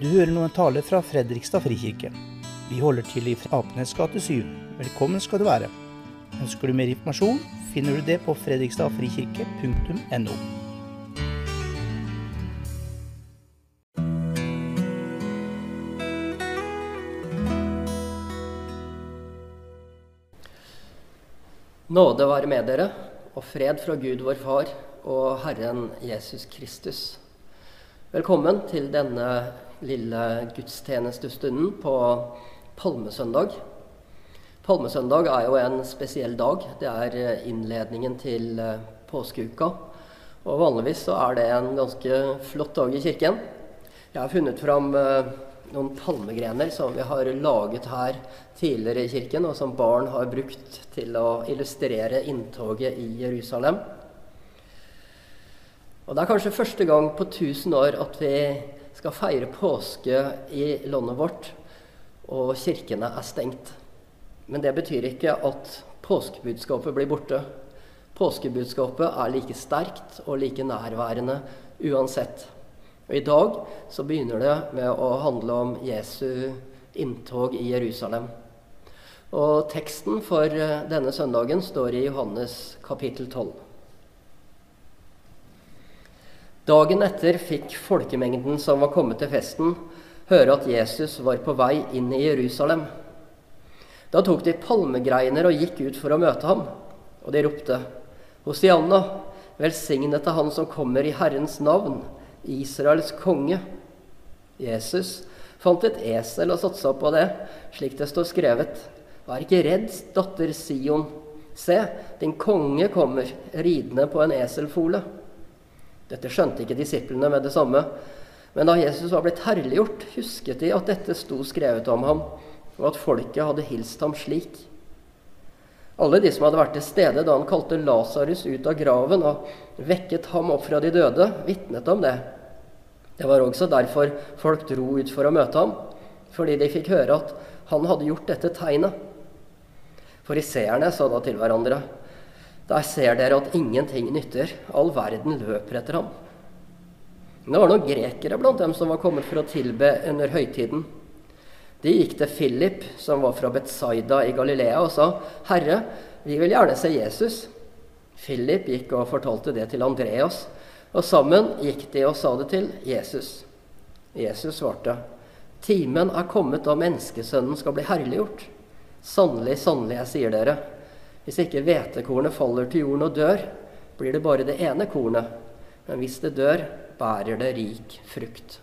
Du hører nå en tale fra Fredrikstad frikirke. Vi holder til i Apenes gate 7. Velkommen skal du være. Ønsker du mer informasjon, finner du det på fredrikstadfrikirke.no. Nåde være med dere, og fred fra Gud vår Far og Herren Jesus Kristus. Velkommen til denne lille gudstjenestestunden på palmesøndag. Palmesøndag er jo en spesiell dag. Det er innledningen til påskeuka. Og vanligvis så er det en ganske flott dag i kirken. Jeg har funnet fram noen palmegrener som vi har laget her tidligere i kirken, og som barn har brukt til å illustrere inntoget i Jerusalem. Og Det er kanskje første gang på 1000 år at vi skal feire påske i landet vårt, og kirkene er stengt. Men det betyr ikke at påskebudskapet blir borte. Påskebudskapet er like sterkt og like nærværende uansett. Og I dag så begynner det med å handle om Jesu inntog i Jerusalem. Og Teksten for denne søndagen står i Johannes kapittel 12. Dagen etter fikk folkemengden som var kommet til festen, høre at Jesus var på vei inn i Jerusalem. Da tok de palmegreiner og gikk ut for å møte ham, og de ropte:" Hosianna, velsignet er Han som kommer i Herrens navn, Israels konge. Jesus fant et esel og satsa på det, slik det står skrevet. Vær ikke redd, datter Sion. Se, din konge kommer, ridende på en eselfole. Dette skjønte ikke disiplene med det samme. Men da Jesus var blitt herliggjort, husket de at dette sto skrevet om ham, og at folket hadde hilst ham slik. Alle de som hadde vært til stede da han kalte Lasarus ut av graven og vekket ham opp fra de døde, vitnet om det. Det var også derfor folk dro ut for å møte ham, fordi de fikk høre at han hadde gjort dette tegnet. Fariseerne sa da til hverandre, der ser dere at ingenting nytter, all verden løper etter ham. Det var noen grekere blant dem som var kommet for å tilbe under høytiden. De gikk til Philip, som var fra Betzaida i Galilea, og sa, 'Herre, vi vil gjerne se Jesus.' Philip gikk og fortalte det til Andreas, og sammen gikk de og sa det til Jesus. Jesus svarte, 'Timen er kommet da menneskesønnen skal bli herliggjort.' 'Sannelig, sannelig, jeg sier dere, hvis ikke hvetekornet faller til jorden og dør, blir det bare det ene kornet, men hvis det dør, bærer det rik frukt.'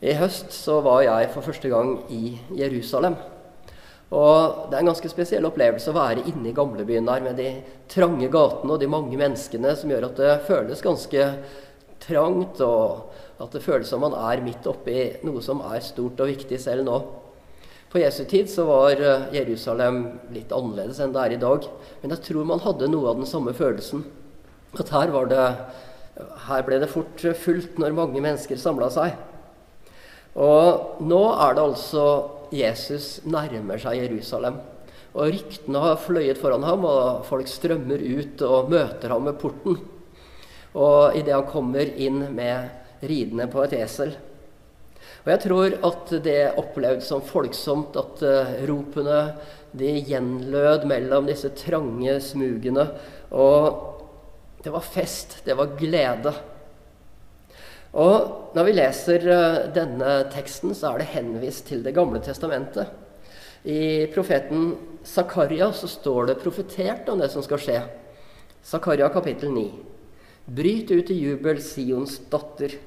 I høst så var jeg for første gang i Jerusalem. Og det er en ganske spesiell opplevelse å være inne i gamlebyen der med de trange gatene og de mange menneskene som gjør at det føles ganske trangt, og at det føles som man er midt oppi noe som er stort og viktig selv nå. På Jesu tid så var Jerusalem litt annerledes enn det er i dag. Men jeg tror man hadde noe av den samme følelsen. At her, det, her ble det fort fullt når mange mennesker samla seg. Og nå er det altså Jesus nærmer seg Jerusalem. Og ryktene har fløyet foran ham, og folk strømmer ut og møter ham ved porten. Og idet han kommer inn med ridende på et esel. Og jeg tror at det opplevdes som folksomt, at uh, ropene de gjenlød mellom disse trange smugene. Og det var fest, det var glede. Og når vi leser denne teksten, så er det henvist til Det gamle testamentet. I profeten Zakaria så står det profetert om det som skal skje. Zakaria kapittel 9. Bryt ut i jubel, Sions datter.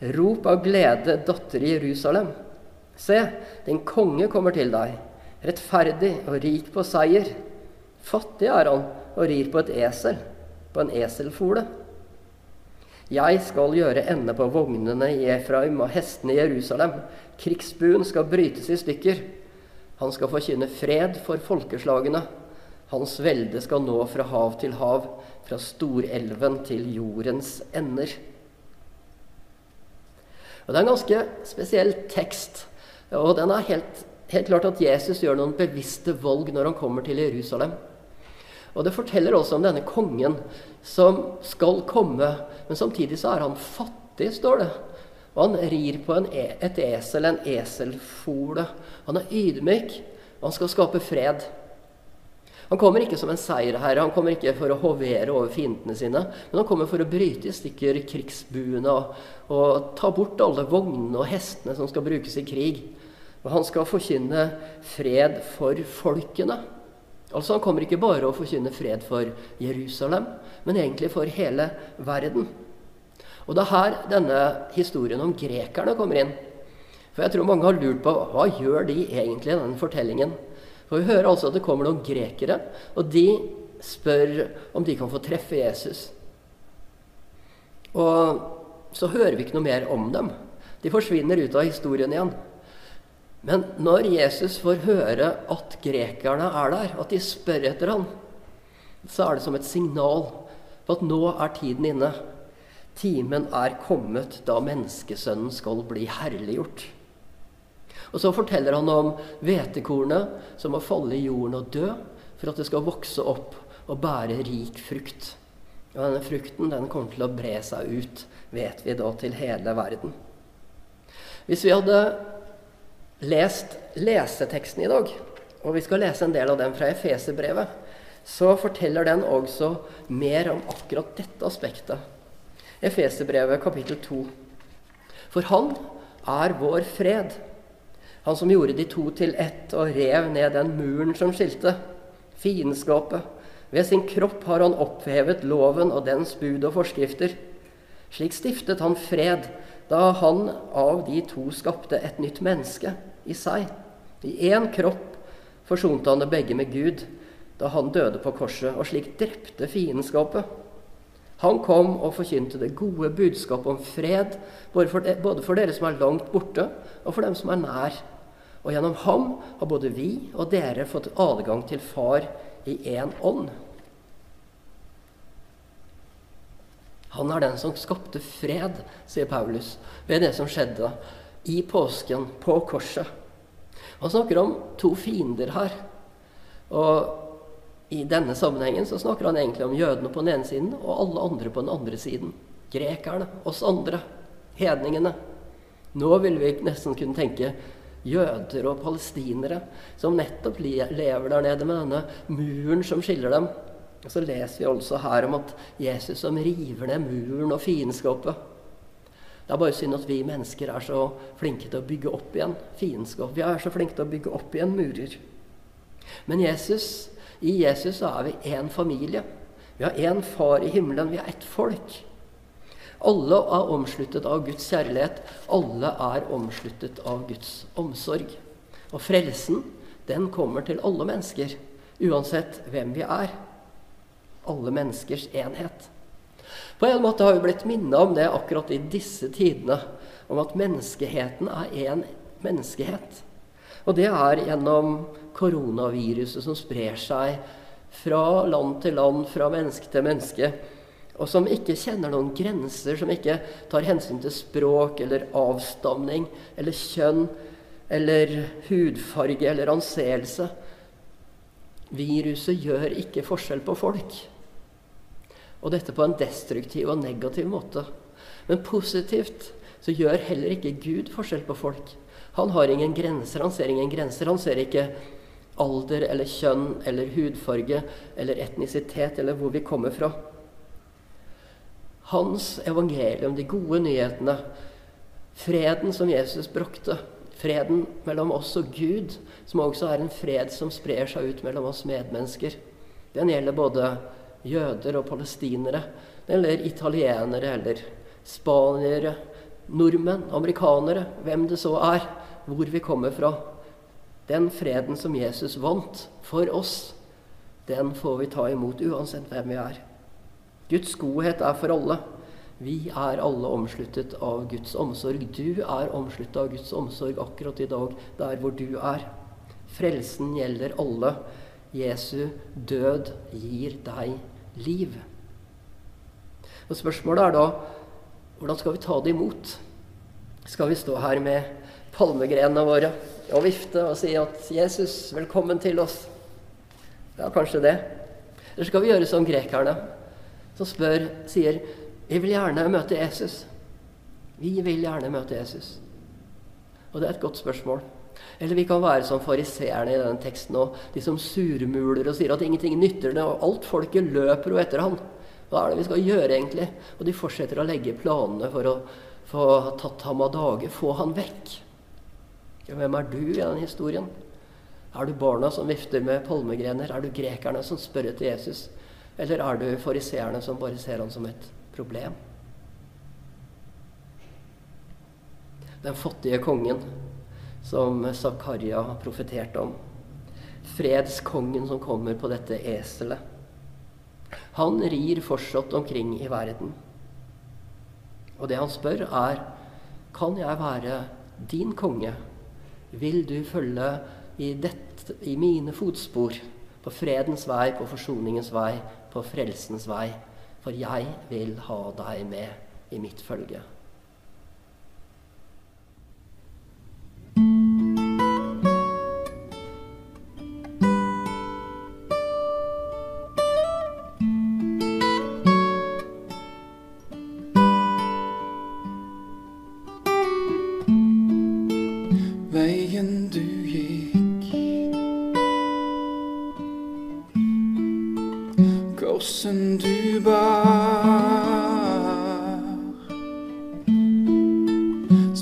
Rop av glede, datter i Jerusalem. Se, din konge kommer til deg, rettferdig og rik på seier. Fattig er han og rir på et esel, på en eselfole. Jeg skal gjøre ende på vognene i Efraim og hestene i Jerusalem. Krigsbuen skal brytes i stykker. Han skal forkynne fred for folkeslagene. Hans velde skal nå fra hav til hav, fra storelven til jordens ender. Og Det er en ganske spesiell tekst. Og den er helt, helt klart at Jesus gjør noen bevisste valg når han kommer til Jerusalem. Og Det forteller også om denne kongen som skal komme, men samtidig så er han fattig står det. Og han rir på en, e, et esel, en eselfole. Han er ydmyk, og han skal skape fred. Han kommer ikke som en seierherre, han kommer ikke for å hovere over fiendene sine, men han kommer for å bryte i stykker krigsbuene og, og ta bort alle vognene og hestene som skal brukes i krig. Og han skal forkynne fred for folkene. Altså Han kommer ikke bare å forkynne fred for Jerusalem, men egentlig for hele verden. Og det er her denne historien om grekerne kommer inn. For jeg tror mange har lurt på hva gjør de egentlig i denne fortellingen. For Vi hører altså at det kommer noen grekere, og de spør om de kan få treffe Jesus. Og så hører vi ikke noe mer om dem. De forsvinner ut av historien igjen. Men når Jesus får høre at grekerne er der, at de spør etter ham, så er det som et signal på at nå er tiden inne. Timen er kommet da menneskesønnen skal bli herliggjort. Og så forteller han om hvetekornet som må falle i jorden og dø for at det skal vokse opp og bære rik frukt. Og denne frukten den kommer til å bre seg ut, vet vi da, til hele verden. Hvis vi hadde lest leseteksten i dag, og vi skal lese en del av den fra Efeserbrevet, så forteller den også mer om akkurat dette aspektet. Efeserbrevet kapittel 2. For han er vår fred han som gjorde de to til ett og rev ned den muren som skilte, fiendskapet. Ved sin kropp har han opphevet loven og dens bud og forskrifter. Slik stiftet han fred da han av de to skapte et nytt menneske i seg. I én kropp forsonte han det begge med Gud da han døde på korset, og slik drepte fiendskapet. Han kom og forkynte det gode budskapet om fred, både for, både for dere som er langt borte, og for dem som er nær. Og gjennom ham har både vi og dere fått adgang til Far i én ånd. Han er den som skapte fred, sier Paulus, ved det som skjedde i påsken, på korset. Han snakker om to fiender her. Og i denne sammenhengen så snakker han egentlig om jødene på den ene siden og alle andre på den andre siden. Grekerne, oss andre, hedningene. Nå vil vi nesten kunne tenke jøder og palestinere som nettopp lever der nede med denne muren som skiller dem. Og Så leser vi også her om at Jesus som river ned muren og fiendskapet. Det er bare synd at vi mennesker er så flinke til å bygge opp igjen fiendskap. Vi er så flinke til å bygge opp igjen murer. Men Jesus, i Jesus så er vi én familie. Vi har én far i himmelen. Vi er ett folk. Alle er omsluttet av Guds kjærlighet. Alle er omsluttet av Guds omsorg. Og frelsen, den kommer til alle mennesker, uansett hvem vi er. Alle menneskers enhet. På en måte har vi blitt minnet om det akkurat i disse tidene, om at menneskeheten er én menneskehet. Og det er gjennom koronaviruset som sprer seg fra land til land, fra menneske til menneske og som ikke kjenner noen grenser, som ikke tar hensyn til språk eller avstamning eller kjønn eller hudfarge eller anseelse. Viruset gjør ikke forskjell på folk. Og dette på en destruktiv og negativ måte. Men positivt så gjør heller ikke Gud forskjell på folk. Han har ingen grenser. Han ser ingen grenser. Han ser ikke alder eller kjønn eller hudfarge eller etnisitet eller hvor vi kommer fra. Hans evangelium, de gode nyhetene, freden som Jesus brakte, freden mellom oss og Gud, som også er en fred som sprer seg ut mellom oss medmennesker. Den gjelder både jøder og palestinere. Gjelder italienere eller spaniere, nordmenn, amerikanere, hvem det så er, hvor vi kommer fra. Den freden som Jesus vant for oss, den får vi ta imot uansett hvem vi er. Guds godhet er for alle. Vi er alle omsluttet av Guds omsorg. Du er omsluttet av Guds omsorg akkurat i dag, der hvor du er. Frelsen gjelder alle. Jesu død gir deg liv. Og Spørsmålet er da hvordan skal vi ta det imot? Skal vi stå her med palmegrenene våre og vifte og si at 'Jesus, velkommen til oss'? Ja, kanskje det. Eller skal vi gjøre som grekerne? Som spør, sier 'Vi vil gjerne møte Jesus'. Vi vil gjerne møte Jesus. Og det er et godt spørsmål. Eller vi kan være som fariseerne i denne teksten og de som surmuler og sier at ingenting nytter det, og alt folket løper jo etter ham. Hva er det vi skal gjøre, egentlig? Og de fortsetter å legge planene for å få tatt ham av dage, få han vekk. Hvem er du i den historien? Er du barna som vifter med palmegrener? Er du grekerne som spør etter Jesus? Eller er du fariseerne som bare ser han som et problem? Den fattige kongen som Zakaria profeterte om. Fredskongen som kommer på dette eselet. Han rir fortsatt omkring i verden. Og det han spør, er Kan jeg være din konge? Vil du følge i, dette, i mine fotspor? På fredens vei, på forsoningens vei, på frelsens vei. For jeg vil ha deg med i mitt følge.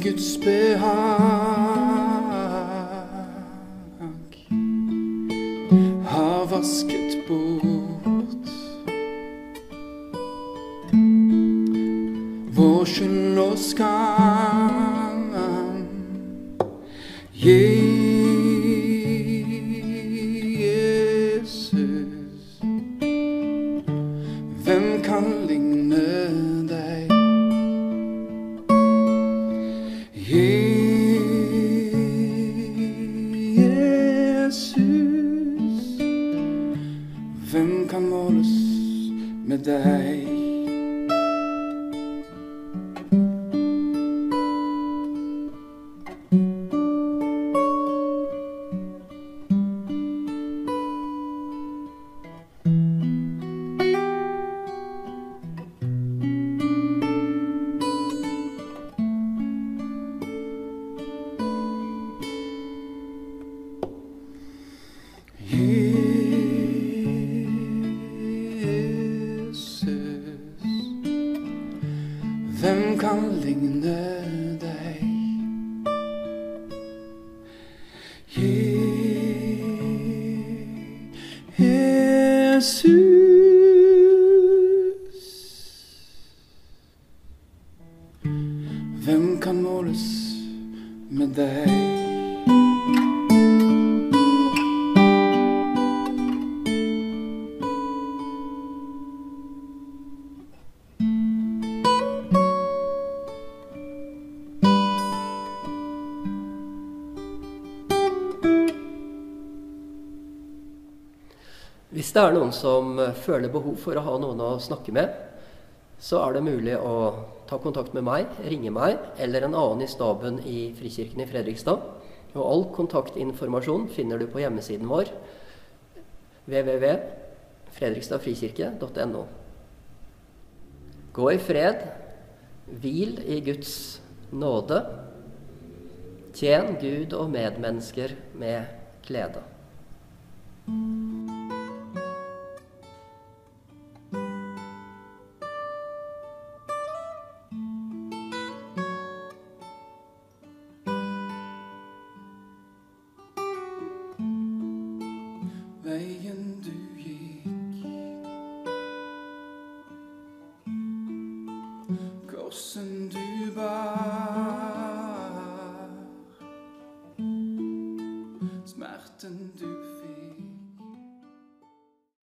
Guds behag. Har vasket Hvis det er noen som føler behov for å ha noen å snakke med, så er det mulig å ta kontakt med meg, ringe meg eller en annen i staben i Frikirken i Fredrikstad. Og all kontaktinformasjon finner du på hjemmesiden vår www.fredrikstadfrikirke.no. Gå i fred, hvil i Guds nåde. Tjen Gud og medmennesker med glede.